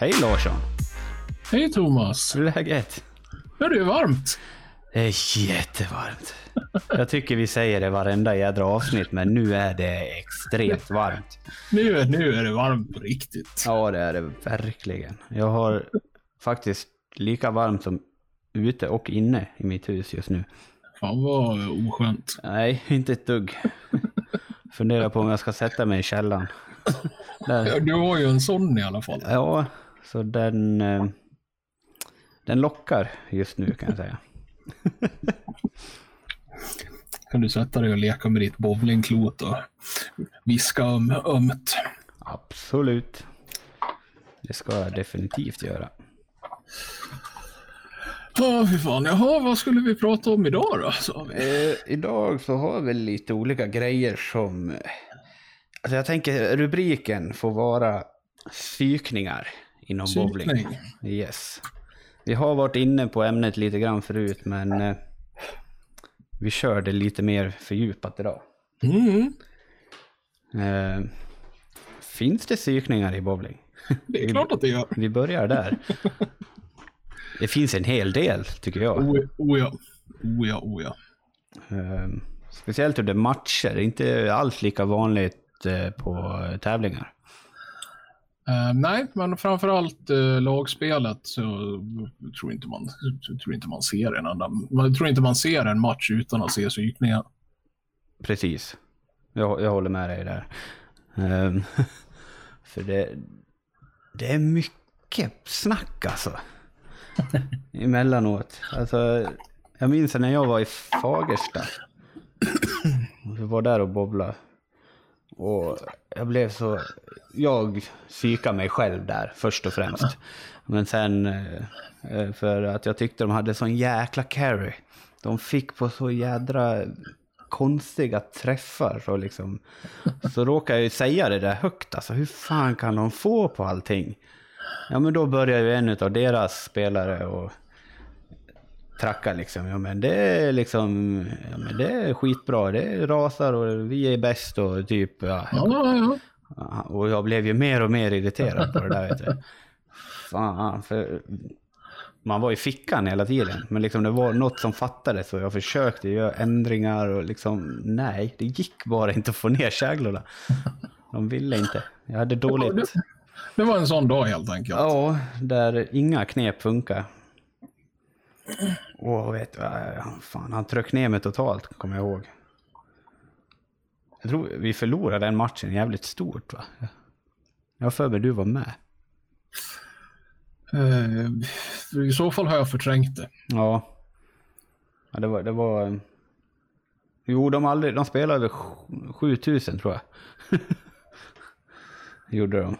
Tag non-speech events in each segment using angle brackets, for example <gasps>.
Hej Larsson! Hej Thomas! Hur är läget? Ja, det är varmt. Det är jättevarmt. Jag tycker vi säger det varenda jädra avsnitt, men nu är det extremt varmt. Nu, är- nu är det varmt på riktigt. Ja, det är det verkligen. Jag har faktiskt lika varmt som ute och inne i mitt hus just nu. Fan vad oskönt. Nej, inte ett dugg. Funderar på om jag ska sätta mig i källaren. Där. Du har ju en sån i alla fall. Ja, så den, eh, den lockar just nu kan jag säga. <laughs> Kan du sätta dig och leka med ditt bowlingklot och viska öm, ömt. Absolut. Det ska jag definitivt göra. Ja, fy fan. Jaha, vad skulle vi prata om idag då? vi? Eh, idag så har vi lite olika grejer som... Alltså jag tänker rubriken får vara psykningar inom bowling. Psykning. Yes. Vi har varit inne på ämnet lite grann förut men eh, vi kör det lite mer fördjupat idag. Mm, Eh, finns det psykningar i bowling? det är klart att det gör. Vi börjar där. Det finns en hel del tycker jag. O, o ja. O ja, o ja. Eh, speciellt under matcher, inte alls lika vanligt eh, på tävlingar. Eh, nej, men framförallt uh, lagspelet så tror inte man, tror inte man ser en annan. Man tror inte man ser en match utan att se psykningar. Precis. Jag, jag håller med dig där. Ehm, <laughs> för det, det är mycket snack alltså. <laughs> Emellanåt. Alltså, jag minns när jag var i Fagersta. <clears throat> Vi var där och bobblade. Och jag blev så... Jag psykade mig själv där först och främst. Men sen eh, eh, för att jag tyckte de hade sån jäkla carry. De fick på så jädra konstiga träffar. Och liksom, så råkade jag ju säga det där högt. Alltså hur fan kan de få på allting? Ja men då började ju en av deras spelare och tracka liksom. Ja men det är liksom, ja men det är skitbra. Det rasar och vi är bäst och typ, ja. Ja, ja, Och jag blev ju mer och mer irriterad på det där vet du. Fan, för man var i fickan hela tiden. Men liksom det var något som fattades och jag försökte göra ändringar och liksom nej, det gick bara inte att få ner käglorna. De ville inte. Jag hade dåligt. Det var en sån dag helt enkelt. Ja, där inga knep funkar. Och vet du, äh, fan, han tryckte ner mig totalt, kommer jag ihåg. Jag tror vi förlorade den matchen jävligt stort va? Jag har för mig du var med. Eh, I så fall har jag förträngt det. Ja. ja det var... Det var... Jo, de, aldrig, de spelade över sj- 7000 tror jag. <laughs> Gjorde de.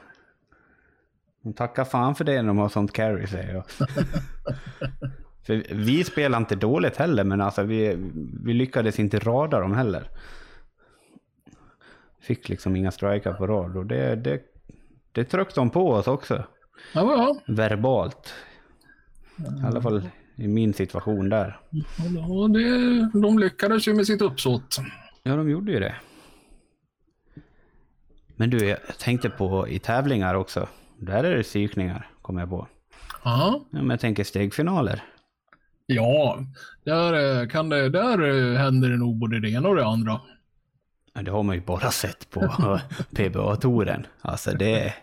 De tackar fan för det när de har sånt carry säger jag. <laughs> för vi spelar inte dåligt heller, men alltså vi, vi lyckades inte rada dem heller. Fick liksom inga strikar på rad och det, det, det tryckte de på oss också. Ja, ja. Verbalt. I alla fall i min situation där. Och det, de lyckades ju med sitt uppsåt. Ja, de gjorde ju det. Men du, jag tänkte på i tävlingar också. Där är det psykningar, kommer jag på. Ja, Ja, men jag tänker stegfinaler. Ja där, eh, kan det, där eh, händer det nog både det ena och det andra. Det har man ju bara <laughs> sett på PBA-touren. Alltså det,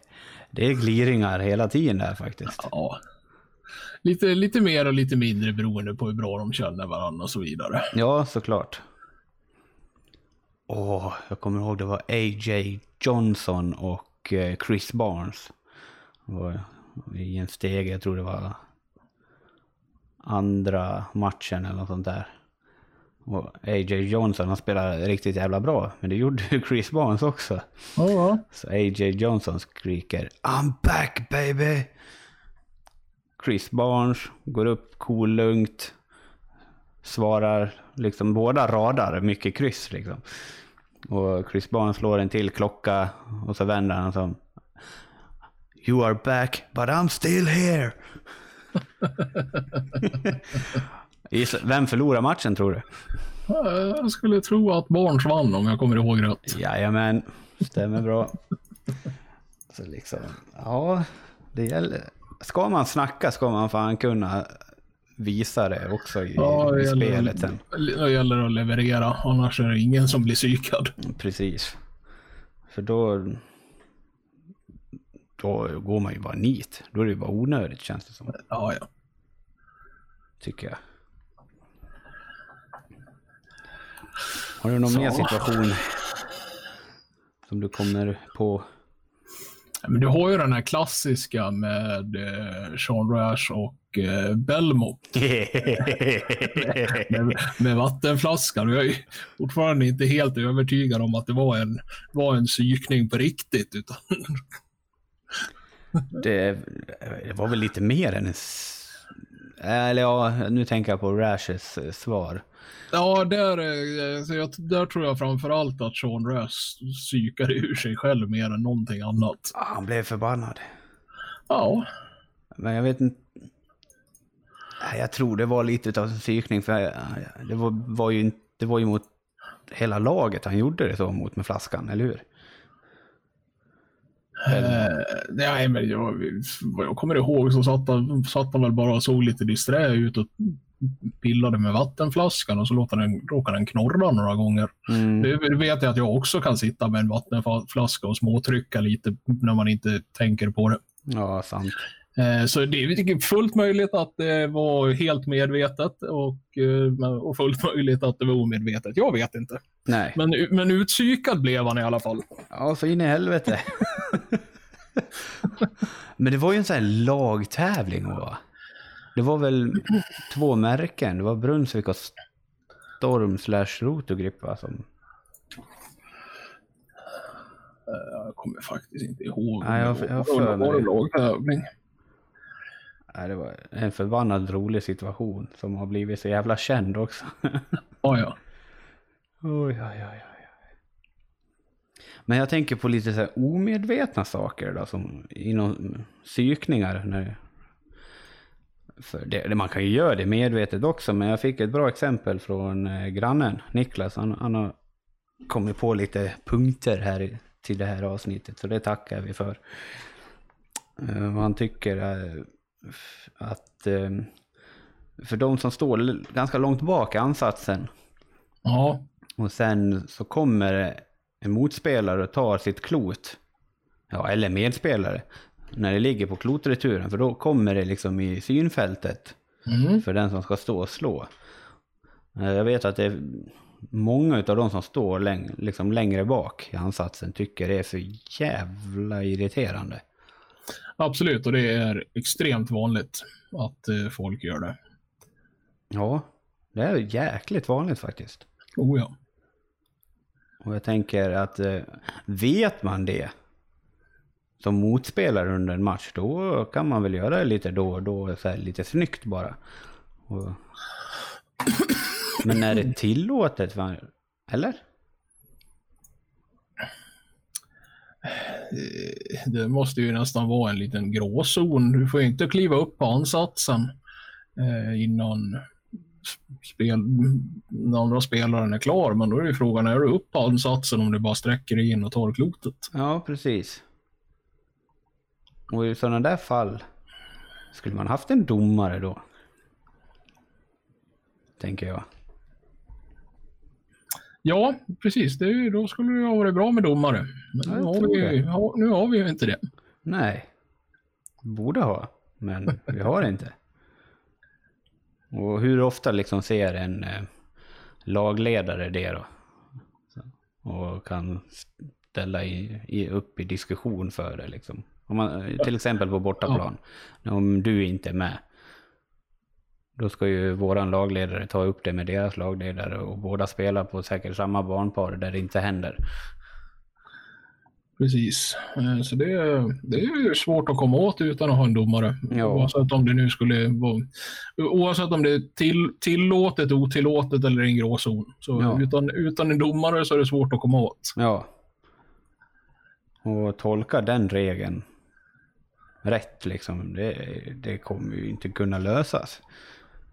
det är gliringar hela tiden där faktiskt. Ja. Lite, lite mer och lite mindre beroende på hur bra de känner varandra och så vidare. Ja, såklart. Åh, jag kommer ihåg det var A.J. Johnson och eh, Chris Barnes. I en steg, jag tror det var andra matchen eller något sånt där. Och A.J. Johnson han spelade riktigt jävla bra. Men det gjorde ju <laughs> Chris Barnes också. Ja, ja. Så A.J. Johnson skriker I'm back baby! Chris Barnes går upp cool lugnt. Svarar liksom båda radar mycket kryss liksom. Och Chris Barnes slår en till klocka och så vänder han som You are back but I'm still here. Vem förlorar matchen tror du? Jag skulle tro att Barnes vann om jag kommer ihåg rätt. Jajamän, stämmer bra. Så liksom, ja, Det gäller, ska man snacka ska man fan kunna visa det också i, Ja, det i spelet sen. Det gäller att leverera, annars är det ingen som blir psykad. Precis. För då... Då går man ju bara nit. Då är det ju bara onödigt känns det som. Ja, ja. Tycker jag. Har du någon Så. mer situation som du kommer på? Men du har ju den här klassiska med eh, Sean Rash och eh, Belmo <laughs> med, med vattenflaskan. Jag är ju fortfarande inte helt övertygad om att det var en, var en psykning på riktigt. Utan, Det, det var väl lite mer än en... Eller ja, nu tänker jag på Rashes eh, svar. ja, där, eh, jag, där tror jag framförallt att Sean Rash psykade ur sig själv mer än någonting annat. Ah, han blev förbannad. Ja, Men jag vet inte... Jag tror det var lite av en psykning för jag- det var, var, ju, inte- det var ju mot hela laget han gjorde det så mot med flaskan, eller hur? Eh, nej, men jag, jag kommer ihåg så satt han, satt han väl bara och såg lite disträ ut och pillade med vattenflaskan och så låter den, råkade den knorra några gånger. Mm. Vet jag att jag också kan sitta med en vattenflaska och småtrycka lite när man inte tänker på det. Ja, sant. Eh, Så det är fullt möjligt att det var helt medvetet och, eh, och fullt möjligt att det var omedvetet. Jag vet inte. Nej. Men, men utpsykad blev han i alla fall. Ja, så in i helvete. <laughs> Men det var ju en sån här lagtävling va? Det var väl två märken. Det var Brunsvik och Storm slash Rotogrip va? Som... Jag kommer faktiskt inte ihåg. Nej, jag- jag har för mig Var det. lagtävling? Nej, det var en förbannad rolig situation som har blivit så jävla känd också. Ja, ja. Oj, oj, oj, oj. Men jag tänker på lite så här omedvetna saker då, som inom psykningar. När, för det, man kan ju göra det medvetet också, men jag fick ett bra exempel från eh, grannen Niklas. Han, han har kommit på lite punkter här till det här avsnittet, så det tackar vi för. Eh, han tycker eh, att för de som står ganska långt bak i ansatsen Ja, och sen så kommer en motspelare och tar sitt klot. Ja, eller medspelare. När det ligger på klotreturen. För då kommer det liksom i synfältet. mm. För den som ska stå och slå. Eh, Jag vet att det är många av de som står läng liksom längre bak i ansatsen tycker det är så jävla irriterande. absolut. Och det är extremt vanligt att eh, folk gör det. Ja, det är jäkligt vanligt faktiskt. Oh ja. Och jag tänker att eh, vet man det som motspelare under en match, då kan man väl göra det lite då och då, så här, lite snyggt bara. Och... Men är det tillåtet? Eller? Eh, det måste ju nästan vara en liten gråzon. Du får ju inte kliva upp på ansatsen eh, innan spel, den andra spelaren är klar. Men då är ju frågan, är du upp på ansatsen om du bara sträcker dig in och tar klotet? Ja, precis. Och i sådana där fall, skulle man haft en domare då? Tänker jag. Ja, precis. Det då skulle det ha varit bra med domare. Men nu, har vi, nu har vi ju inte det. Nej. Borde ha, men vi har inte. Och hur ofta liksom ser en eh, lagledare det då? Så, och kan ställa i, i, upp i diskussion för det liksom. Om man, eh, till exempel på bortaplan. Om du inte är med. Då ska ju våran lagledare ta upp det med deras lagledare och båda spelar på säkert samma barnpar där det inte händer. Precis. Eh, Så det, det är ju svårt att komma åt utan att ha en domare. Ja. Oavsett om det nu skulle vara, oavsett om det är till, tillåtet, otillåtet eller en gråzon. Så Ja. utan, utan en domare så är det svårt att komma åt. Ja. Och tolka den regeln rätt liksom, det, det kommer ju inte kunna lösas.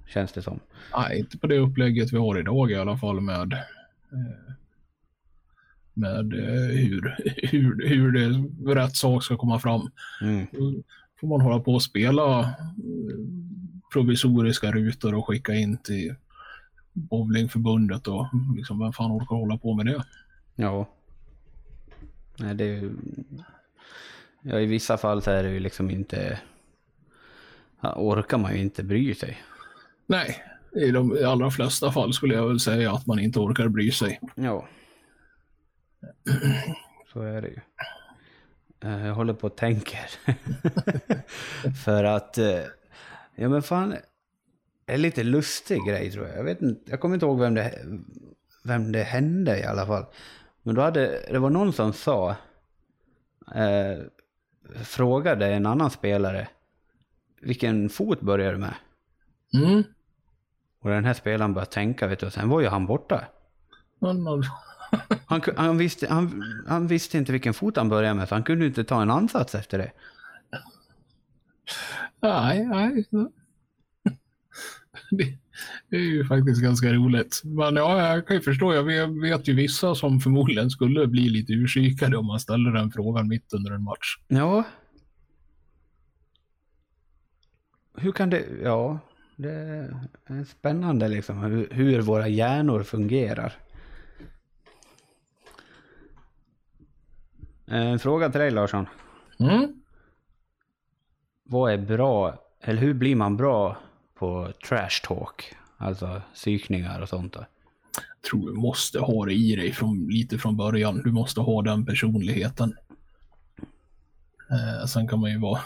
Känns det som. Nej, inte på det upplägget vi har idag i alla fall med, eh, med eh, hur, <laughs> hur, hur det rätt sak ska komma fram. Mm. Får får man hålla på och spela eh, provisoriska rutor och skicka in till bowlingförbundet och liksom vem fan orkar hålla på med det? Ja. Nej, det är. Ja, i vissa fall så är det ju liksom inte... Ja, orkar man ju inte bry sig. Nej, i de allra flesta fall skulle jag väl säga att man inte orkar bry sig. Ja. Så är det ju. Eh, Jag håller på och tänker. <laughs> För att... eh, Ja men fan. Det är lite lustig grej tror jag. Jag vet inte. Jag kommer inte ihåg vem det, vem det hände i alla fall. Men då hade... Det var någon som sa... Eh, frågade en annan spelare. Vilken fot börjar du med? Mm. Och den här spelaren började tänka vet du. Och sen var ju han borta. Han, han, visste, han, han visste inte vilken fot han började med, så han kunde inte ta en ansats efter det. nej, nej. <laughs> Det, det är ju faktiskt ganska roligt. Men ja, jag kan ju förstå. Jag vet, vet ju vissa som förmodligen skulle bli lite urkikade om man ställer den frågan mitt under en match. Ja. Hur kan det... Ja, det är spännande liksom hur, hur våra hjärnor fungerar. En fråga till dig Larsson. Mm. Vad är bra, eller hur blir man bra på trash talk? Alltså psykningar och sånt då? tror du måste ha det i dig från, lite från början. Du måste ha den personligheten. Eh, sen kan man ju vara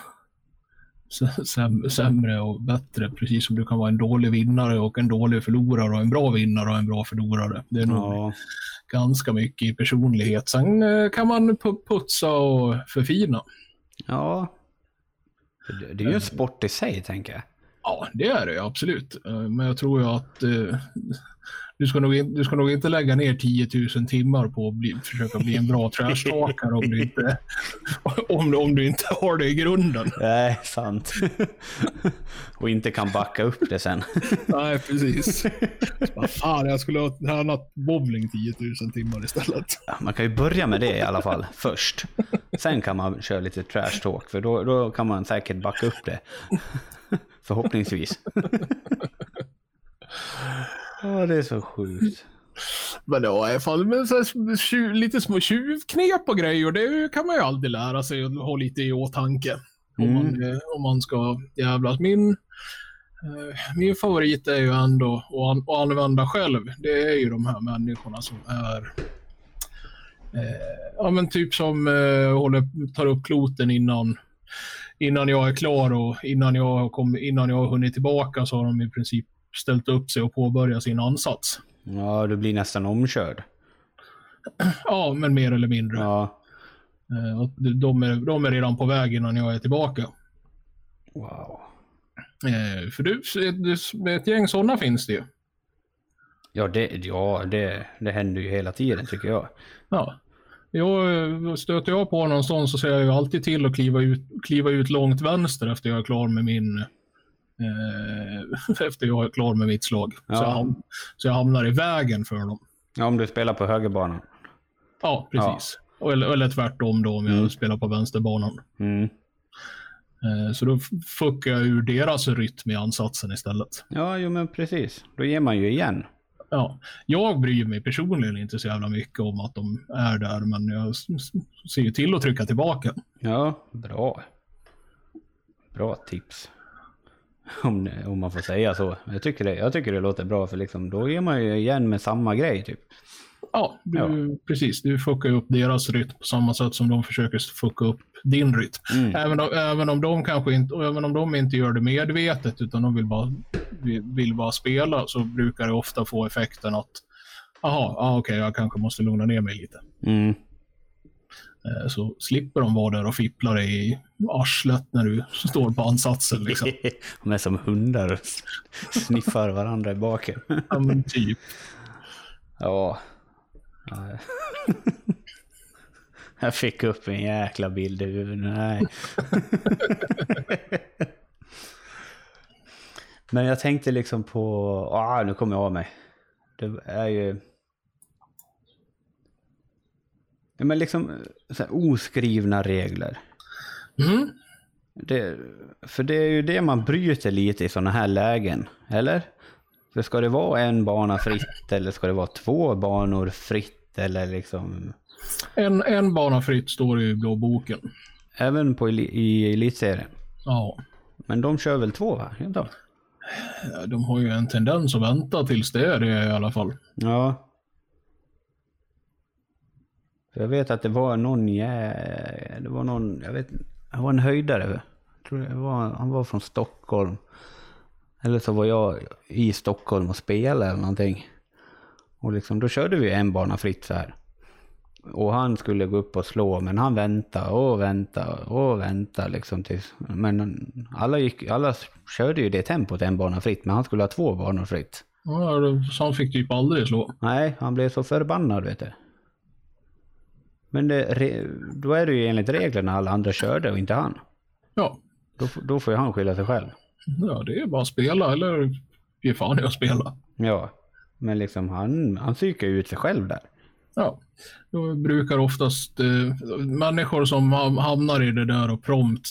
sämre och bättre, precis som du kan vara en dålig vinnare och en dålig förlorare och en bra vinnare och en bra förlorare. Det är nog Ja, ganska mycket i personlighet. Sen eh, kan man pu- putsa och förfina. ja. Det är ju en sport i sig tänker jag. Ja, det är det absolut. Eh, Men jag tror ju att eh, du, ska nog du ska nog inte lägga ner 10 000 timmar på att bli, försöka bli en bra <laughs> trashtalkare om du inte, om, om du inte har det i grunden. Nej, sant. och inte kan backa upp det sen. Nej, precis. Fan, jag skulle ha tränat bowling 10 000 timmar istället. Ja, Man kan ju börja med det i alla fall, först. Sen kan man köra lite trash talk, för då, då kan man säkert backa upp det. Förhoppningsvis. <laughs> Ja, det är så sjukt. Men var i alla fall med så lite små tjuvknep och grejer. Det kan man ju alltid lära sig och ha lite i åtanke. Om, man, eh, om man ska jävlas. Min, eh, min favorit är ju ändå att, an, att använda själv. Det är ju de här människorna som är eh, ja men typ som eh, håller, tar upp kloten innan, innan jag är klar och innan jag, har innan jag har hunnit tillbaka så har de i princip ställt upp sig och påbörjat sin ansats. Ja, du blir nästan omkörd. <clears throat> Ja, men mer eller mindre. Ja. Eh, De är, de är redan på väg innan jag är tillbaka. Wow. Eh, För du, ett- ett gäng sådana finns det ju. Ja, det, ja det, det händer ju hela tiden tycker jag. Ja. Jag, eh, stöter jag på någon sån så ser jag ju alltid till att kliva ut, kliva ut långt vänster efter jag är klar med min eh, <laughs> efter jag är klar med mitt slag. Så, Ja. jag, ham- så jag hamnar i vägen för dem. Ja, om du spelar på högerbanan. Ja, precis. Eller, eller tvärtom då om jag Mm. spelar på vänsterbanan. Mm. Eh, Så då fuckar jag ur deras rytm i ansatsen istället. Ja, jo men precis. Då ger man ju igen. Ja, jag bryr mig personligen inte så jävla mycket om att de är där, men jag ser ju till att trycka tillbaka. Ja, bra. Bra tips. <laughs> Om, om man får säga så. Jag tycker, det, jag tycker det låter bra för liksom, då ger man ju igen med samma grej typ. Ja, du, precis. Du fuckar upp deras rytm på samma sätt som de försöker fucka upp din rytm. Mm. Även, om, även om de kanske inte, även om de inte gör det medvetet, utan de vill bara, vill, bara spela, så brukar det ofta få effekten att Jaha, ah, okej, jag kanske måste lugna ner mig lite. Mm. Eh, Så slipper de vara där och fippla dig i arslet när du står på ansatsen. Liksom. <laughs> De är som hundar och sniffar varandra i baken. Ja, men typ. Ja. Ja. <laughs> Jag fick upp en jäkla bild i huvudet. Nej. <laughs> Men jag tänkte liksom på... Ah, nu kommer jag av mig. Det är ju... Ja, men liksom så här, oskrivna regler. Mm. Det, för det är ju det man bryter lite i sådana här lägen, eller? För ska det vara en bana fritt eller ska det vara två banor fritt eller liksom... En, en bana fritt står det i blå boken. Även på eli- i elitserien. Ja. Men de kör väl två va? Inte? De har ju en tendens att vänta tills det är det i alla fall. Ja. Jag vet att det var någon jä... Det var någon, jag vet Det var en höjdare. Jag tror det var, han var från Stockholm. Eller så var jag i Stockholm och spelade eller någonting. Och liksom, då körde vi en bana fritt så här. Och han skulle gå upp och slå, men han väntade och väntade och väntade liksom tills... Men alla, gick, alla körde ju det tempot, en bana fritt, men han skulle ha två banor fritt. Ja, så han fick typ aldrig slå. Nej, han blev så förbannad vet du. Men det, då är det ju enligt reglerna alla andra körde och inte han. Ja. Då, då får ju han skylla sig själv. ja, det är bara att spela eller ge fan i att spela. Ja, men liksom han, han psykar ju ut sig själv där. Ja, då brukar oftast eh, människor som ha- hamnar i det där och prompt,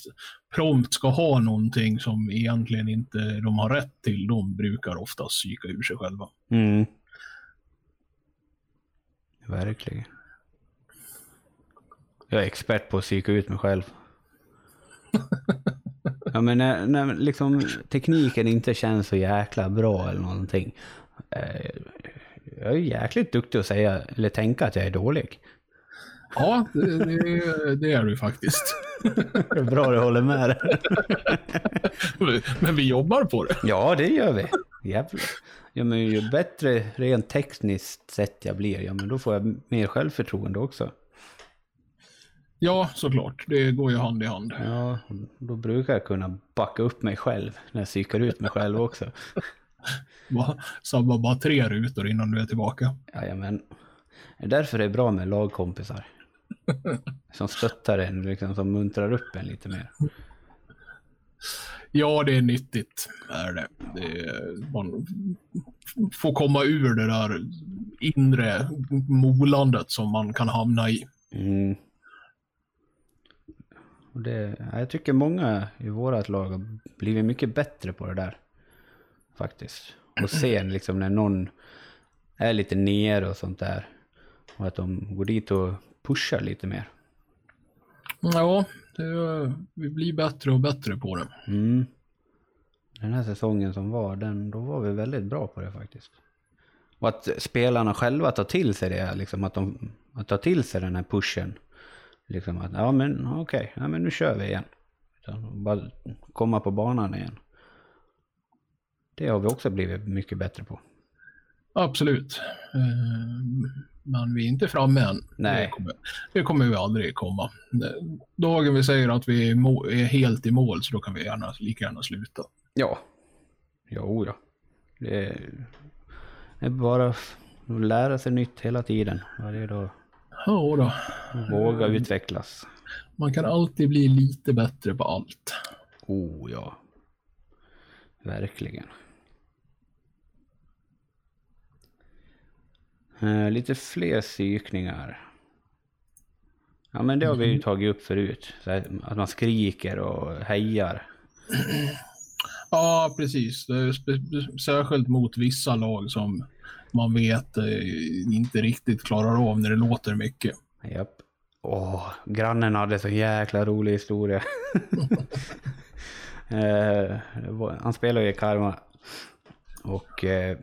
prompt ska ha någonting som egentligen inte de har rätt till, de brukar oftast psyka ur sig själva. Mm. Verkligen. Jag är expert på att psyka ut mig själv. <laughs> Ja men när, när liksom tekniken inte känns så jäkla bra eller någonting. Eh, Jag är jäkligt duktig att säga, eller tänka att jag är dålig. Ja, det, det, det är du faktiskt. Det är bra du håller med. Men vi jobbar på det. Ja, det gör vi. Jävlar. Ja, men ju bättre rent tekniskt sett jag blir, ja men då får jag mer självförtroende också. Ja, såklart. Det går ju hand i hand. Ja, då brukar jag kunna backa upp mig själv när jag psykar ut mig själv också. <laughs> Sabba bara tre rutor innan du är tillbaka. Jajamän. Det är därför det är bra med lagkompisar. <laughs> Som stöttar en, liksom, som muntrar upp en lite mer. Ja, det är nyttigt. Är det. det är, man får komma ur det där inre molandet som man kan hamna i. Mm. Och det, ja, jag tycker många i vårat lag har blivit mycket bättre på det där. Faktiskt. Och se liksom när någon är lite nere och sånt där. Och att de går dit och pushar lite mer. Ja, det, vi blir bättre och bättre på det. Mm. Den här säsongen som var, den, då var vi väldigt bra på det faktiskt. Och att spelarna själva tar till sig det, liksom att de att ta till sig den här pushen. Liksom att, ja men okej, ja, men nu kör vi igen. Utan bara komma på banan igen. Det har vi också blivit mycket bättre på. Absolut. Eh, Men vi är inte framme än. Nej. Det kommer, det kommer vi aldrig komma. Dagen vi säger att vi är, helt i mål så då kan vi gärna, lika gärna sluta. Ja. Jo, ja. Det är, det är bara att lära sig nytt hela tiden. Varje dag. Ja då. Våga utvecklas. Man kan alltid bli lite bättre på allt. Oh ja. Verkligen. Eh, lite fler psykningar. Ja men det har vi ju tagit upp förut. Här, att man skriker och hejar. <clears throat> Ja, precis. Särskilt mot vissa lag som man vet eh, inte riktigt klarar av när det låter mycket. Japp. Åh, grannen hade så jäkla rolig historia. <laughs> eh, var- han spelar ju i Karma. Och eh,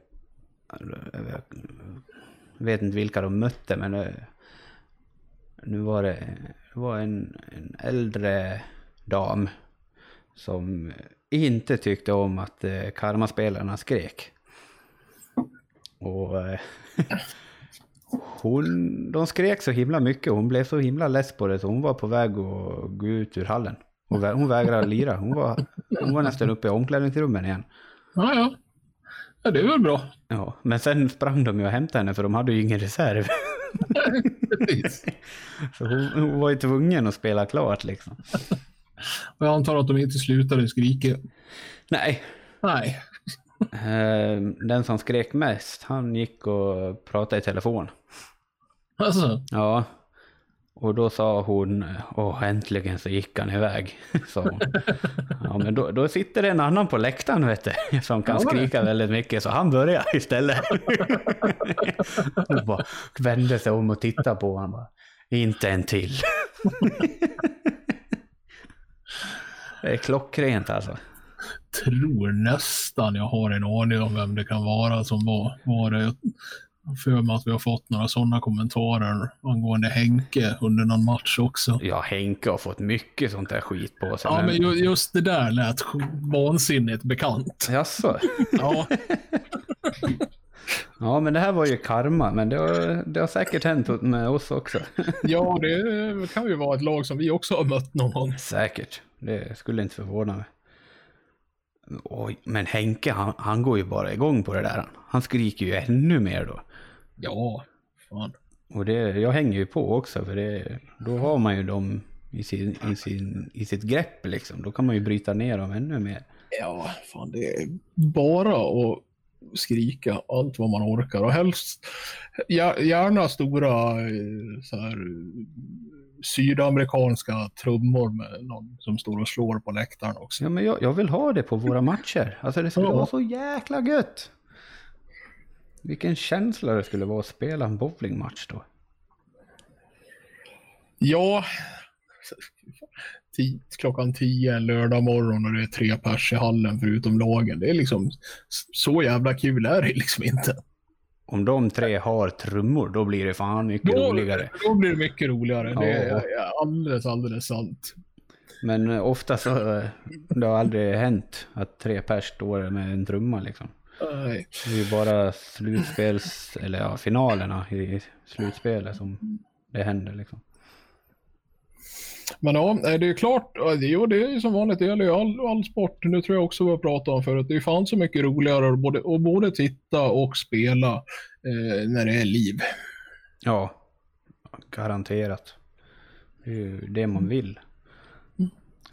jag vet inte vilka de mötte men eh, nu var det, det var en, en äldre dam som inte tyckte om att eh, karmaspelarna skrek. Och eh, <laughs> hon, de skrek så himla mycket hon blev så himla less på det så hon var på väg att gå ut ur hallen. Hon, vä- hon vägrade lira. Hon var, hon var nästan uppe i omklädningsrummen igen. Ja, ja ja det är väl bra. Ja, men sen sprang de ju och hämtade henne för de hade ju ingen reserv. <laughs> Så hon, hon var ju tvungen att spela klart liksom. Och jag antar att de inte slutade skrika. Nej, Nej. eh, den som skrek mest han gick och pratade i telefon. Alltså, Ja. Och då sa hon, åh äntligen så gick han iväg. <laughs> Hon. Ja men då, då sitter det en annan på läktaren vet du, <laughs> som kan Ja, skrika väldigt mycket så han börjar <laughs> istället. Hon bara vände sig om och tittade på honom. Bara, Inte en till. Det är klockrent alltså. tror nästan jag har en aning om vem det kan vara som var, var det. För mig att vi har fått några sådana kommentarer angående Henke under någon match också. Ja, Henke har fått mycket sånt där skit på sig. Ja, men ju- just det där lät vansinnigt bekant. Jaså? Ja, <laughs> Ja, men det här var ju karma, men det har, det har säkert hänt med oss också. <laughs> ja, det kan ju vara ett lag som vi också har mött någon gång. Säkert, det skulle inte förvåna mig. Oj, men Henke, han, han går ju bara igång på det där. Han skriker ju ännu mer då. Ja, fan. Och det, jag hänger ju på också, för det, då har man ju dem i, sin, i, sin, i sitt grepp liksom. Då kan man ju bryta ner dem ännu mer. Ja, fan det är bara att skrika allt vad man orkar och helst gär- gärna stora eh, så här, sydamerikanska trummor med någon som står och slår på läktaren också. Ja, men jag, jag vill ha det på våra matcher. Alltså det skulle Ja. vara så jäkla gött. Vilken känsla det skulle vara att spela en bowlingmatch då. Ja, klockan tio en lördag morgon och det är tre pers i hallen förutom lagen. Det är liksom så jävla kul är det liksom inte. Om de tre har trummor, då blir det fan mycket Då, roligare. då blir det mycket roligare. Det är Ja. alldeles, alldeles sant. Men ofta så, det har aldrig hänt att tre pers står med en trumma liksom. Nej. Det är ju bara slutspels, eller ja, finalerna i slutspelet som det händer liksom. Men ja, det är klart, ja, det, jo, det är ju som vanligt, det gäller ju all, all sport. Nu tror jag också vi har pratat om förut, det är fan så mycket roligare att både, att både titta och spela eh, när det är liv. Ja, garanterat. Det är ju det man vill.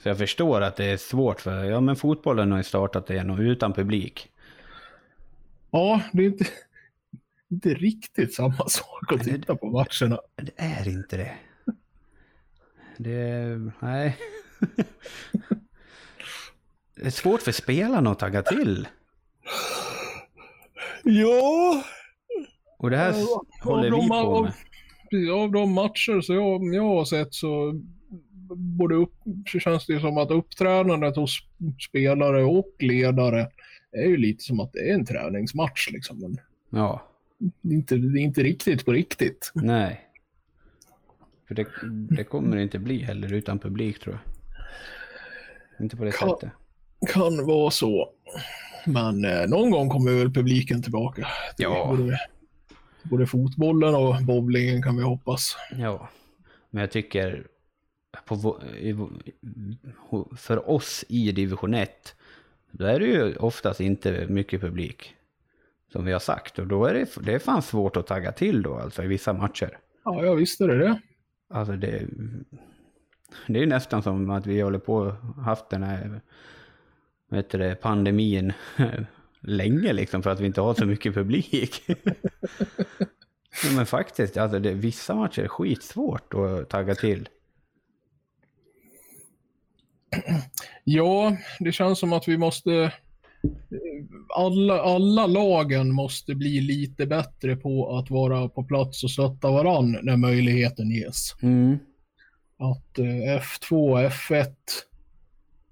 Så jag förstår att det är svårt för, ja men fotbollen har ju startat igen och utan publik. Ja, det är inte, <laughs> inte riktigt samma sak att titta på matcherna. Det är inte det. Det, nej. <laughs> Det är svårt för spelarna att tagga till. Ja, Och det här Ja, håller av vi de- på av- med. av de matcher som jag, jag har sett så både upp, känns det som att uppträdandet hos spelare och ledare är ju lite som att det är en träningsmatch liksom. Men Ja, det är inte, det är inte riktigt på riktigt. nej. För det, det kommer det inte bli heller utan publik tror jag. Inte på det Kan- sättet. Kan vara så. Men eh, någon gång kommer väl publiken tillbaka. till Ja. Både, både fotbollen och bowlingen kan vi hoppas. Ja, men jag tycker på, för oss i division 1, då är det ju oftast inte mycket publik. Som vi har sagt. Och då är det, det är fan svårt att tagga till då, alltså i vissa matcher. Ja, jag visste det. det. Alltså det, det är nästan som att vi håller på haft den här heter det, pandemin <laughs> länge liksom för att vi inte har så mycket publik. <laughs> ja, men faktiskt, alltså det, vissa matcher är skitsvårt att tagga till. <clears throat> Ja, det känns som att vi måste... Alla, alla lagen måste bli lite bättre på att vara på plats och stötta varann när möjligheten ges. Mm. Att eh, F2 och F1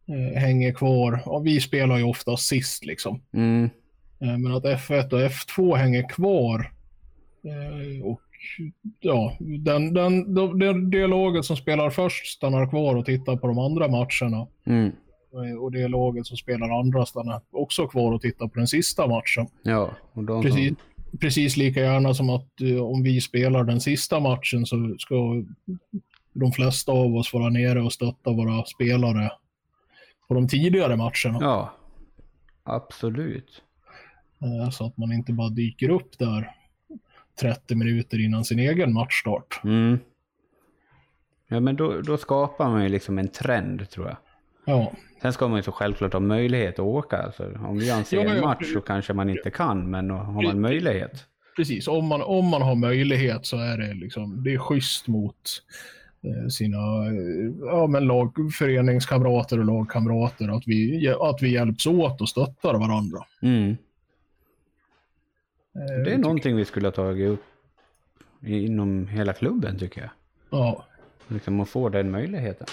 eh, hänger kvar. Ja, vi spelar ju ofta sist liksom. Mm. Eh, Men att F1 och F2 hänger kvar. Ja, den, den, det laget som spelar först stannar kvar och tittar på de andra matcherna. Mm. Eh, Och det laget som spelar andra stannar också kvar och tittar på den sista matchen. Ja, de Precis, precis lika gärna som att eh, om vi spelar den sista matchen så ska de flesta av oss vara nere och stötta våra spelare på de tidigare matcherna. Ja, absolut. Eh, Så att man inte bara dyker upp där 30 minuter innan sin egen matchstart. Mm. Ja, men då, då skapar man ju liksom en trend tror jag. Ja, Sen ska man ju så självklart ha möjlighet att åka. Alltså, om vi anser Ja, en match så kanske man inte kan, men har man möjlighet. precis. Om man, om man har möjlighet så är det liksom, det är schysst mot, eh, sina eh, ja, men lag, föreningskamrater och lagkamrater. Att vi, att vi hjälps åt och stöttar varandra. Mm. Eh, Det är någonting vi skulle ha tagit upp inom hela klubben tycker jag. Ja. Liksom att få den möjligheten.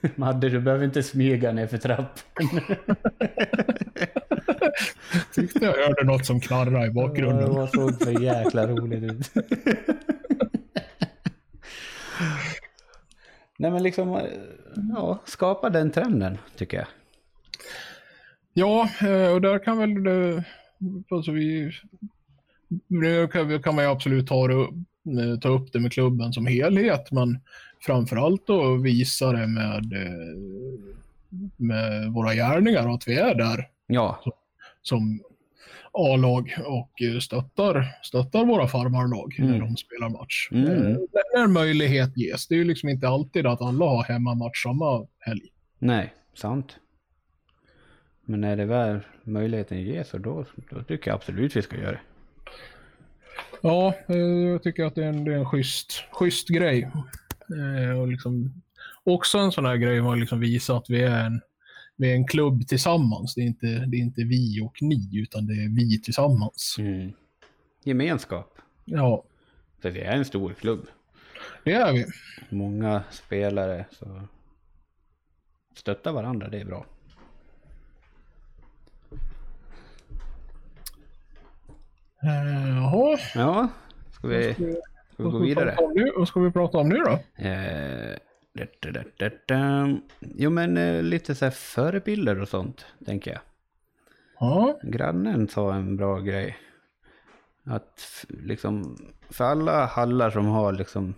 <laughs> Madde, du behöver inte smyga ner för trappan. <laughs> Tyckte jag hörde något som knarrade i Det bakgrunden. var såg så jäkla roligt ut. <laughs> Nej men liksom, ja, skapa den trenden tycker jag. Ja, eh, och där kan väl det, alltså vi, nu kan, kan man ju absolut ta, det, ta upp det med klubben som helhet, men framförallt då visa det med, eh, med våra gärningar och att vi är där Ja, som A-lag och eh, stöttar, stöttar våra farmarlag när Mm. de spelar match. Mm. Eh, När möjlighet ges. Det är ju liksom inte alltid att alla har hemmamatch samma helg. nej, sant. Men när det väl möjligheten ges så då, då tycker jag absolut vi ska göra det. Ja, eh, jag tycker att det är en, det är en schysst, schysst grej. Eh, och liksom, också en sån här grej var liksom visa att vi är en, vi är en klubb tillsammans. Det är, inte, det är inte vi och ni, utan det är vi tillsammans. Mm. Gemenskap. Ja, För vi är en stor klubb. det är vi. Många spelare så stötta varandra, det är bra. Eh, Jaha, Ja, ska vi, ska vi gå ska vi vidare? nu? Vad ska vi prata om nu då? Eh, da, da, da, da. Jo men eh, lite så här förebilder och sånt, tänker jag. Ja, Grannen sa en bra grej. Att liksom, för alla hallar som har liksom,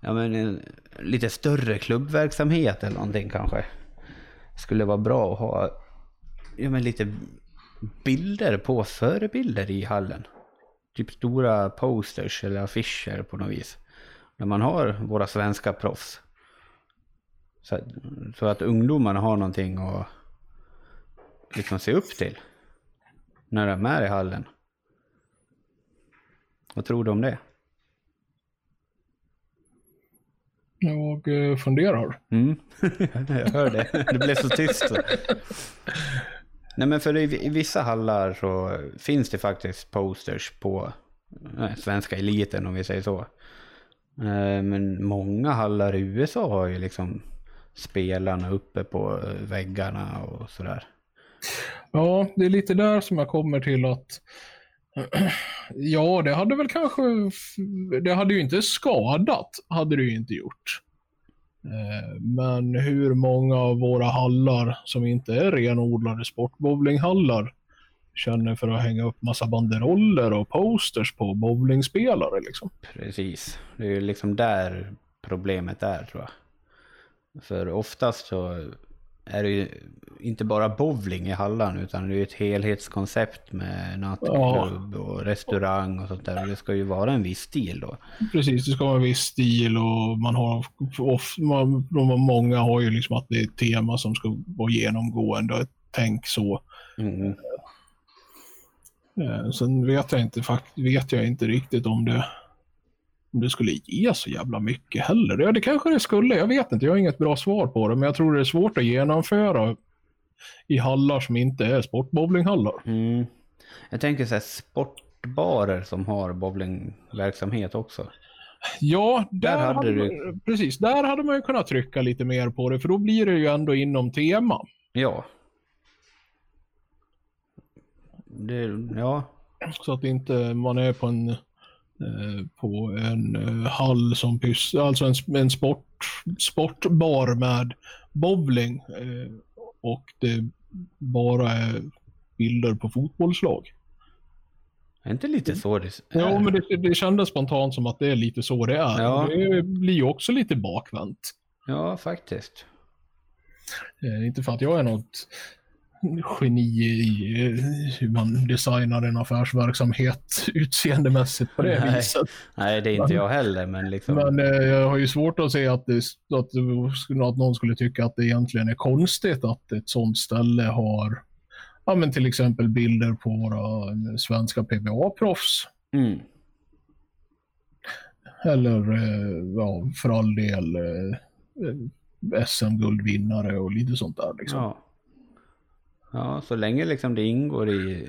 ja men en lite större klubbverksamhet eller någonting kanske. Skulle vara bra att ha, ja men lite bilder på förebilder i hallen. Typ stora posters eller affischer på något vis. Där man har våra svenska proffs. Så, att- så att ungdomarna har någonting att liksom se upp till. När de är i hallen. Vad tror du om det? jag eh, funderar. Mm. <laughs> jag hör det. Det blev så tyst. <laughs> Nej men för i, i vissa hallar så finns det faktiskt posters på nej, svenska eliten om vi säger så. Eh, men många hallar i USA har ju liksom spelarna uppe på eh, väggarna och sådär. Ja, det är lite där som jag kommer till att <clears throat> Ja, det hade väl kanske, det hade ju inte skadat, hade det ju inte gjort. Eh, men hur många av våra hallar som inte är renodlade sportbowlinghallar känner för att hänga upp massa banderoller och posters på bowlingspelare liksom. Precis. Det är ju liksom där problemet är tror jag. För oftast så är det ju inte bara bowling i hallan utan det är ju ett helhetskoncept med nattklubb och restaurang och sånt där. Och det ska ju vara en viss stil då. Precis, det ska vara en viss stil och man har, of, man, många har ju liksom att det är ett tema som ska vara genomgående och ett tänk så. Mm. Eh, sen vet jag inte, vet jag inte riktigt om det, om det skulle ge så jävla mycket heller. Ja, det kanske det skulle, jag vet inte, jag har inget bra svar på det, men jag tror det är svårt att genomföra i hallar som inte är sportbowlinghallar. Mm. Jag tänker så här sportbarer som har bowlingverksamhet också. Ja, där, Där hade du- precis, där hade man ju kunnat trycka lite mer på det, för då blir det ju ändå inom tema. Ja. Det, ja. Så att inte man är på en, på en eh, hall som pys, alltså en, en sport, sportbar med bowling eh, och det bara är bilder på fotbollslag. Är inte lite så det är? Ja, men det, det kändes spontant som att det är lite så det är. Ja. Det blir ju också lite bakvänt. Ja, faktiskt. Eh, inte för att jag är något geni i eh, hur man designar en affärsverksamhet utseendemässigt på det Nej. viset. Nej, det är inte jag heller, men liksom. Men eh, jag har ju svårt att se att, det, att, att någon skulle tycka att det egentligen är konstigt att ett sånt ställe har ja, men till exempel bilder på våra svenska PBA-proffs. Mm. Eller eh, ja, för all del eh, SM-guldvinnare och lite sånt där. Liksom. Ja. Ja, så länge liksom det ingår i,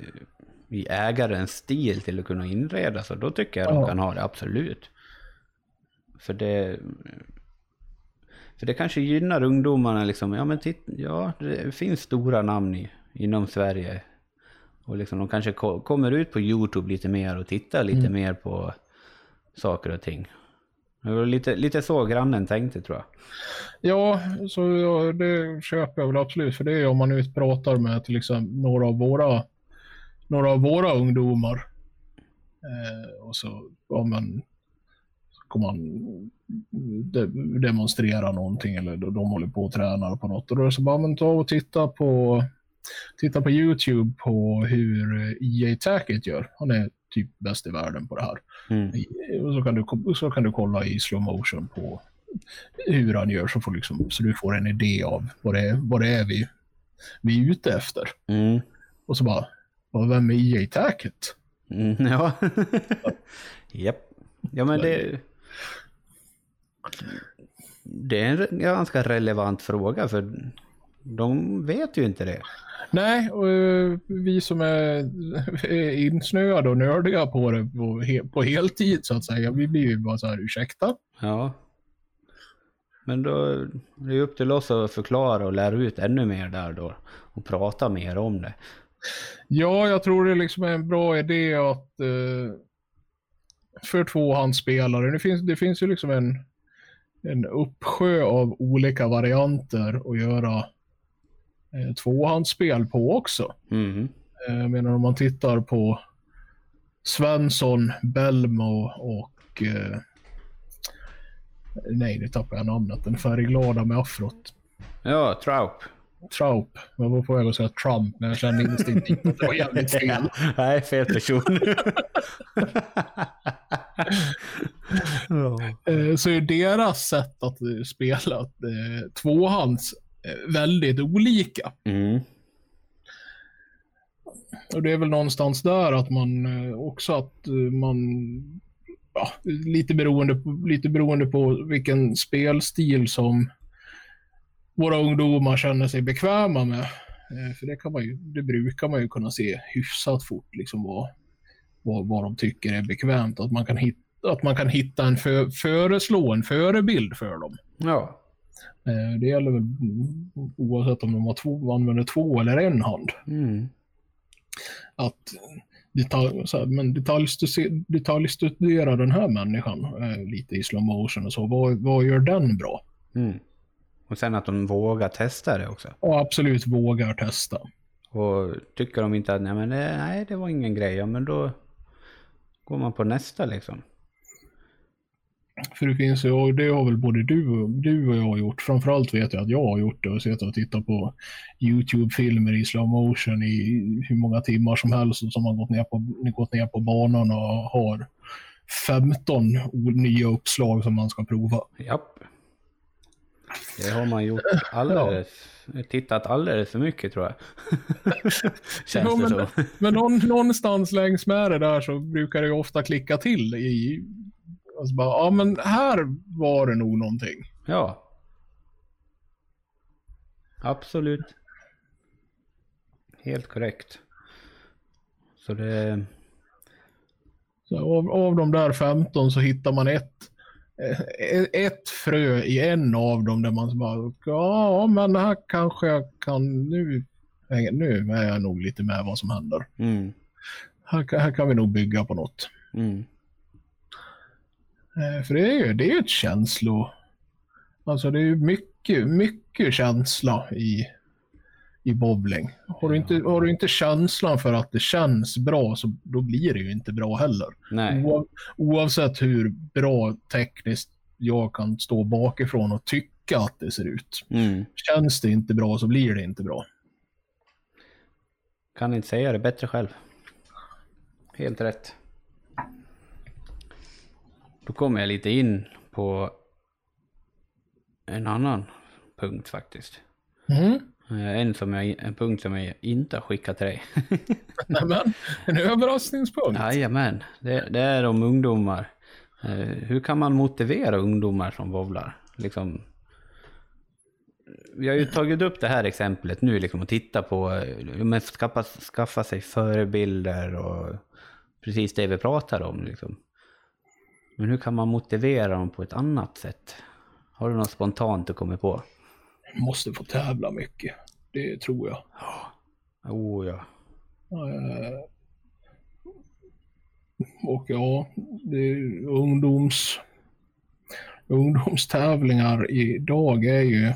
i ägarens stil till att kunna inreda så då tycker jag de Ja. kan ha det, absolut. För det... För det kanske gynnar ungdomarna liksom. Ja men titt, ja det finns stora namn i, inom Sverige. Och liksom de kanske ko kommer ut på Youtube lite mer och tittar lite Mm. mer på saker och ting. Det var lite, lite så grannen tänkte tror jag. Ja, så ja, det köper jag väl absolut. För det är om man utpratar med till exempel några av våra, några av våra ungdomar. Eh, och så, ja men, så kommer man de, demonstrera någonting eller de, de håller på och tränar på något. Och då är det så bara, men ta och titta på, titta på YouTube på hur eh, EA Tacket gör. Han är typ bäst i världen på det här. Mm. Och så kan du, så kan du kolla i slow motion på hur han gör så, får liksom, så du får en idé av vad det är, vad det är vi, vi är ute efter. Mm. Och så bara, "Vad- vem är EA Tacket? Mm, <laughs> ja. Japp. Ja men det... Det är en ganska relevant fråga för de vet ju inte det. Nej, och eh, vi som är, insnöade och nördiga på det på, he, på heltid så att säga, vi blir ju bara så här, ursäkta? Ja. Men då det är upp till oss att förklara och lära ut ännu mer där då. Och prata mer om det. Ja, jag tror det liksom är en bra idé att eh, för tvåhandsspelare, det finns, det finns ju liksom en, en uppsjö av olika varianter att göra eh, tvåhandsspel på också. Mm. Eh, Jag menar om man tittar på Svensson, Belmo och eh, nej, nu tappar jag namnet. Den färgglada med afrot. Ja, Traup. Traup. Jag var på väg att säga Trump, men jag kände instinktivt att det var jävligt <laughs> fel. Nej, fel person. <laughs> Eh, så är deras sätt att spela eh, tvåhands väldigt olika. Mm. Och det är väl någonstans där att man eh, också att eh, man ja, lite, beroende på, lite beroende på vilken spelstil som våra ungdomar känner sig bekväma med. Eh, För det, kan man ju, det brukar man ju kunna se hyfsat fort liksom vad, vad, vad de tycker är bekvämt. Att man kan hitta, att man kan hitta en för, föreslå en förebild för dem. Ja. Eh, Det gäller väl oavsett om de har två, använder två eller en hand. Mm. att detalj, så här, men detaljstudera, detaljstudera den här människan eh, lite i slow motion och så. Vad, vad gör den bra? Mm. Och sen att de vågar testa det också. Och absolut vågar testa. Och tycker de inte att nej, men det, nej, det var ingen grej, ja, men då går man på nästa liksom. För det finns ju, och det har väl både du, och- du och jag gjort. Framförallt vet jag att jag har gjort det och suttit och tittat på YouTube-filmer i slow motion i hur många timmar som helst och som har gått ner på, gått ner på banan och har 15 nya uppslag som man ska prova. Japp. Det har man gjort alldeles, tittat alldeles för mycket tror jag. <laughs> Känns Ja, det men- så. Men någon, någonstans längs med det där så brukar det ju ofta klicka till i... Alltså bara, ja men här var det nog någonting. Ja. Absolut. Helt korrekt. Så det... Så av, av de där 15 så hittar man ett, eh, ett frö i en av dem där man så bara, ja men här kanske jag kan, nu, nu är jag nog lite med vad som händer. Mm. Här, här kan vi nog bygga på något. Mm. Eh, För det är ju det är ett känslo... Alltså det är ju mycket, mycket känsla i, i bowling. Har du, inte, har du inte känslan för att det känns bra så då blir det ju inte bra heller. Nej. Oav, oavsett hur bra tekniskt jag kan stå bakifrån och tycka att det ser ut. Mm. Känns det inte bra så blir det inte bra. Kan inte säga det bättre själv. Helt rätt. Då kommer jag lite in på en annan punkt faktiskt. Mm. Eh, En, som jag, en punkt som jag inte har skickat till dig. <laughs> Nämen, en överraskningspunkt. Jajamän, det, det är om ungdomar Eh, hur kan man motivera ungdomar som bowlar? Liksom, vi har ju tagit upp det här exemplet nu liksom, och tittat på, eh, men skaffa, skaffa sig förebilder och precis det vi pratar om. Liksom. Men hur kan man motivera dem på ett annat sätt? Har du något spontant du kommer på? Måste få tävla mycket. Det tror jag. Oh ja. Eh, Och ja, det ungdoms, ungdomstävlingar idag är ju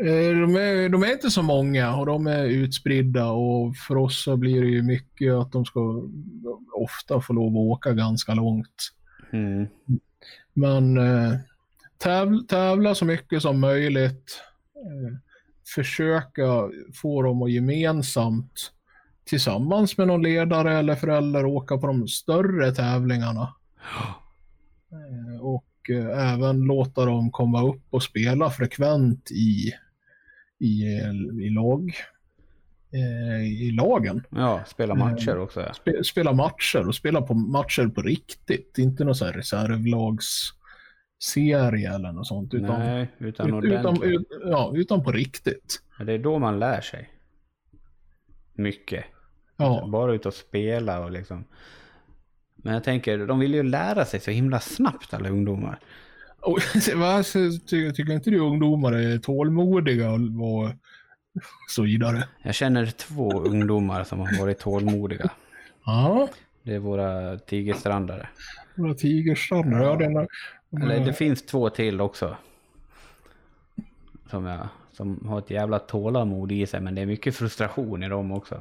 de är, de är inte så många och de är utspridda och för oss så blir det ju mycket att de ska ofta få lov att åka ganska långt. Mm. Men eh, täv, tävla så mycket som möjligt. Eh, försöka få dem att gemensamt tillsammans med någon ledare eller förälder åka på de större tävlingarna. <gasps> Eh, och eh, även låta dem komma upp och spela frekvent i, i, i lag. eh, I lagen. Ja, spela matcher också. Ja. Spe, spela matcher och spela på matcher på riktigt. Inte någon sån här reservlagsserie eller något sånt. Utan, Nej, utan ut, utan, ut, ja, utan på riktigt. Ja, Det är då man lär sig. Mycket. Ja, Bara ut och spela och liksom. Men jag tänker, de vill ju lära sig så himla snabbt alla ungdomar. och, <laughs> va, så ty, tycker inte du ungdomar är tålmodiga och, så vidare? Jag känner två ungdomar som har varit tålmodiga. Ja, Det är våra tigerstrandare. våra tigerstrandar. Ja, den, Eller det finns två till också. Som, jag, som har ett jävla tålamod i sig, men det är mycket frustration i dem också.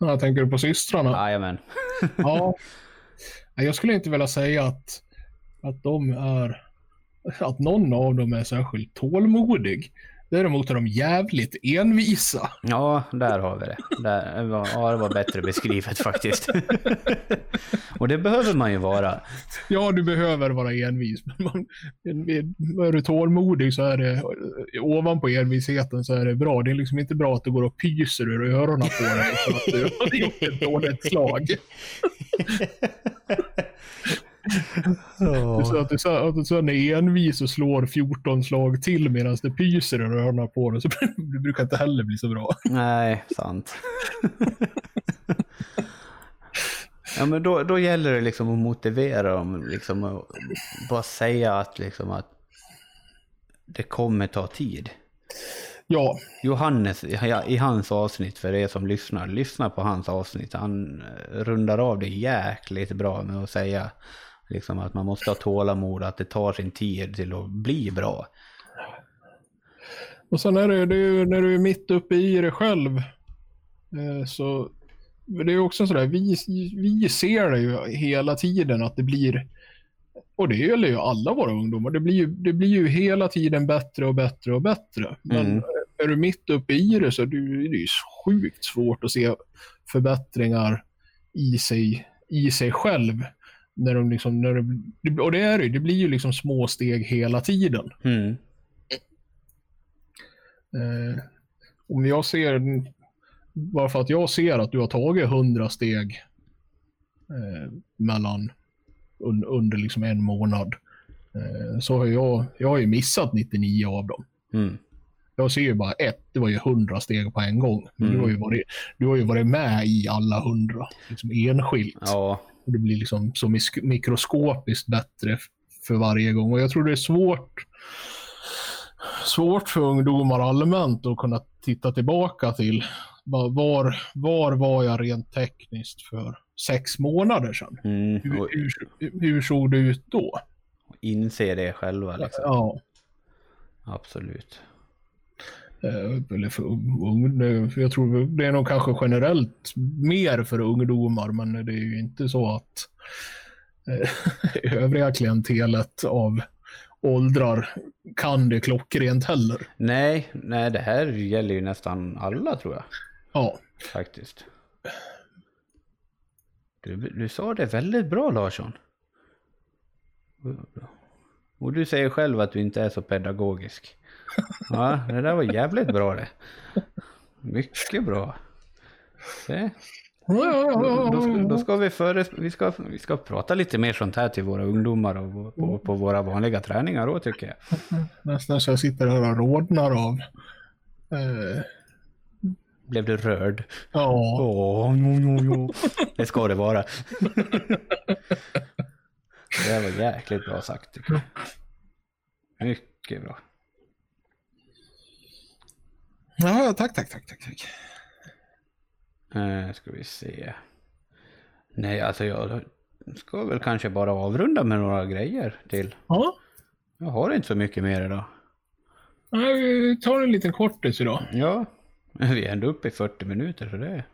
Ja, tänker du på systrarna? Jajamän. <laughs> Ja. <laughs> Jag skulle inte vilja säga att, att de är att någon av dem är särskilt tålmodig. Däremot är de jävligt envisa. Ja, där har vi det. Där, ja, det var bättre beskrivet faktiskt. och det behöver man ju vara. Ja, du behöver vara envis, men man, är du tålmodig så är det ovanpå envisheten så är det bra. Det är liksom inte bra att det går och pyser ur öronen på dig för att du har gjort ett dåligt slag. <laughs> Så att du, så- att du sen är envis och slår 14 slag till medan det pyser ur öronen på dig så <laughs> det brukar inte heller bli så bra. Nej, sant. ja, men då, då gäller det liksom att motivera dem. Liksom, och bara säga att, liksom, att det kommer ta tid. Ja, Johannes, i hans avsnitt, för er som lyssnar, lyssna på hans avsnitt. Han eh, rundar av det jäkligt bra med att säga liksom, att man måste ha tålamod, att det tar sin tid till att bli bra. och sen är det, det är ju när du är mitt uppe i det själv eh, så det är också sådär, vi, vi ser det ju hela tiden att det blir och det gäller ju alla våra ungdomar. Det blir ju, det blir ju hela tiden bättre och bättre och bättre. Men Mm. är du mitt uppe i det så är det, ju- sjukt svårt att se förbättringar i sig, i sig själv. När de liksom, när det, och det är det det blir ju liksom små steg hela tiden. Mm. Eh, om jag ser, bara för att jag ser att du har tagit 100 steg eh, mellan un, under liksom en månad, eh, så har jag, jag har ju missat 99 av dem. Mm. Jag ser ju bara ett, det var ju 100 steg på en gång. Mm. du, har ju varit, du har ju varit med i alla 100, liksom enskilt. Ja, Och det blir liksom så mikroskopiskt bättre för varje gång. Och jag tror det är svårt, svårt för ungdomar allmänt att kunna titta tillbaka till var, var var jag rent tekniskt för sex månader sedan? mm. Hur, hur, hur såg det ut då? inse det själva liksom. Ja, Absolut. Eh, eller för, ung- jag tror det är nog kanske generellt mer för ungdomar, men det är ju inte så att eh, <laughs> övriga klientelet av åldrar kan det klockrent heller. Nej, nej, det här gäller ju nästan alla tror jag. Ja, Faktiskt. Du, du sa det väldigt bra Larsson. Och du säger själv att du inte är så pedagogisk. Ja, det där var jävligt bra det. Mycket bra. Se. Då, då, ska, då ska vi före, vi ska, vi ska prata lite mer sånt här till våra ungdomar och på, på våra vanliga träningar då tycker jag. Nästan så jag sitter här och rodnar av. Eh, Blev du rörd? ja, Åh, jo, jo, jo. Det ska det vara. Det var jäkligt bra sagt tycker jag. Mycket bra. Ja, tack, tack, tack, tack. tack. Eh, ska vi se. Nej, alltså jag ska väl kanske bara avrunda med några grejer till. Ja, Jag har inte så mycket mer idag. nej, vi tar en liten kortis idag. Ja, vi är ändå uppe i 40 minuter så det...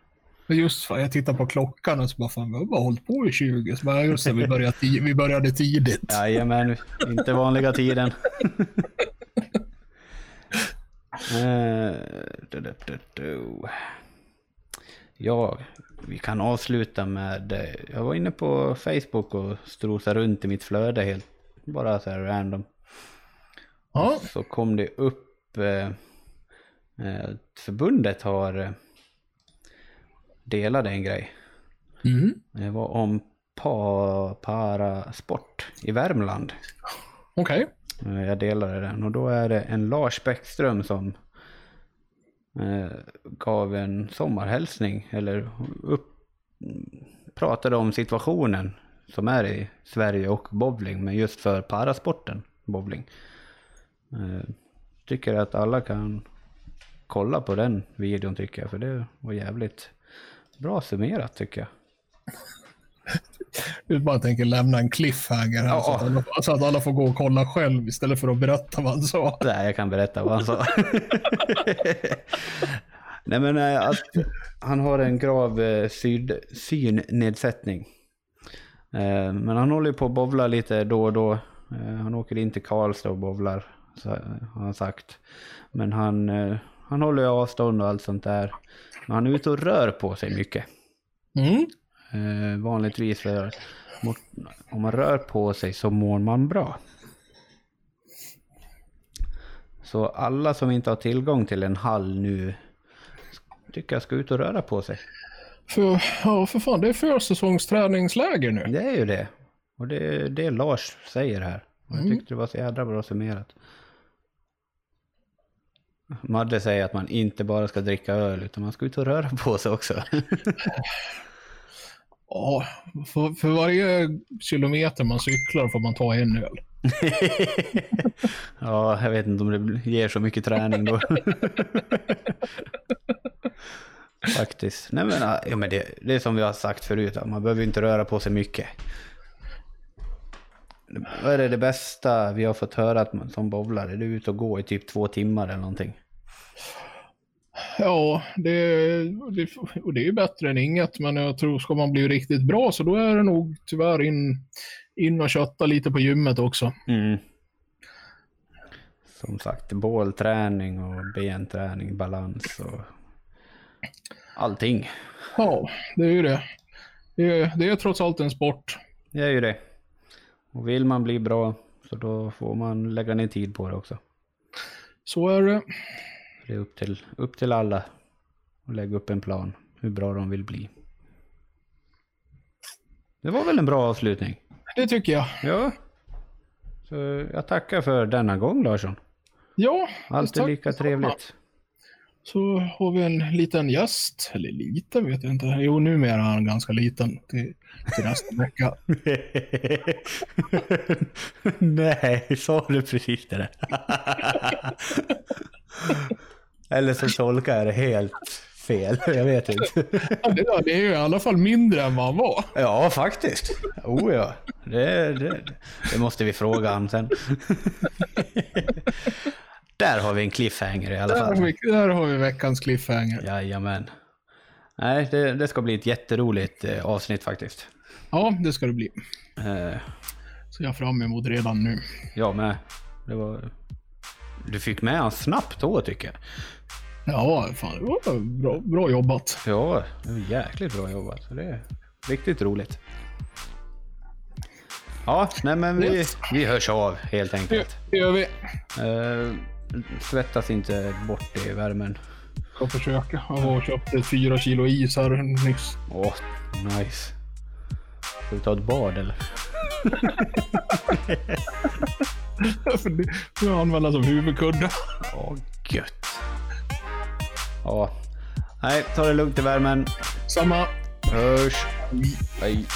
Just fan, jag tittar på klockan och så bara fan, vi har bara hållit på i 20. Så bara, just det, vi började, vi började tidigt. Jajamän, inte vanliga tiden. <laughs> Eh, du, du, du, du. Ja, vi kan avsluta med... eh, Jag var inne på Facebook och strosade runt i mitt flöde helt bara så här random. Ja, Så kom det upp eh, eh, förbundet har eh, delat en grej. mm. Det var om pa, parasport i Värmland. okej. Eh, Eh, jag delade den och då är det en Lars Bäckström som eh, gav en sommarhälsning eller upp, pratade om situationen som är i Sverige och bowling men just för parasporten bowling. Eh, tycker att alla kan kolla på den videon tycker jag för det var jävligt bra summerat tycker jag. Du bara tänker lämna en cliffhanger här Ja. så, att alla, så att alla får gå och kolla själv istället för att berätta vad han sa. Nej, jag kan berätta vad han sa. <laughs> Nej men eh, att han har en grav eh, syd, synnedsättning. Eh, Men han håller på att bowla lite då och då. Han åker in till Karlstad och eh, har han sagt. Men han, han håller avstånd och allt sånt där. Men han är ute och rör på sig mycket. Mm. Eh, vanligtvis mot, om man rör på sig så mår man bra. Så alla som inte har tillgång till en hall nu tycker jag ska ut och röra på sig. För, ja, för fan, det är försäsongsträningsläger nu. Det är ju det. Och det är det Lars säger här. Och jag Mm. tyckte det var så jävla bra summerat. Madde säger att man inte bara ska dricka öl utan man ska ut och röra på sig också. <laughs> Ja, för, för varje kilometer man cyklar får man ta en öl. <laughs> ja, jag vet inte om det ger så mycket träning då. <laughs> Faktiskt. Nej men, ja, men det, det är som vi har sagt förut, man behöver inte röra på sig mycket. Vad är det, det bästa vi har fått höra att man som bowlare, det är ute och gå i typ två timmar eller någonting. Ja, det, det, och det är ju bättre än inget, men jag tror ska man bli riktigt bra så då är det nog tyvärr in, in och kötta lite på gymmet också. Mm. Som sagt, bålträning och benträning, balans och allting. Ja, det är ju det. Det är, det är trots allt en sport. Det är ju det. Och vill man bli bra så då får man lägga ner tid på det också. Så är det. Det är upp till, upp till alla att lägga upp en plan hur bra de vill bli. Det var väl en bra avslutning? Det tycker jag. Ja. Så jag tackar för denna gång Larsson. Ja, Alltid lika trevligt. Så har vi en liten gäst. Eller liten vet jag inte. Jo, numera är han ganska liten till, till nästa <laughs> vecka. Nej, sa du precis det där? <laughs> Eller så tolkar jag det helt fel. Jag vet inte. Ja, det, är ju i alla fall mindre än vad han var. Ja, faktiskt. Oh ja. Det, det, det måste vi fråga han sen. Där har vi en cliffhanger i alla Där har, fall. vi, där har vi veckans cliffhanger. Jajamän. Nej, det, det ska bli ett jätteroligt eh, avsnitt faktiskt. Ja, det ska det bli. Eh, Så jag fram emot redan nu. jag med. Det var... Du fick med han snabbt då tycker jag. Ja, fan, det var bra, bra jobbat. Ja, det var jäkligt bra jobbat. Det är riktigt roligt. Ja, nej men vi, vi hörs av helt enkelt. det gör vi. Eh, svettas inte bort i värmen. Ska försöka. Jag var och köpte fyra kilo is här nyss. Åh, nice. Ska vi ta ett bad eller? <laughs> <laughs> För det får jag använda som huvudkudde. Åh, gött. Ja. Nej, ta det lugnt i värmen. Samma. Hörs. Hej.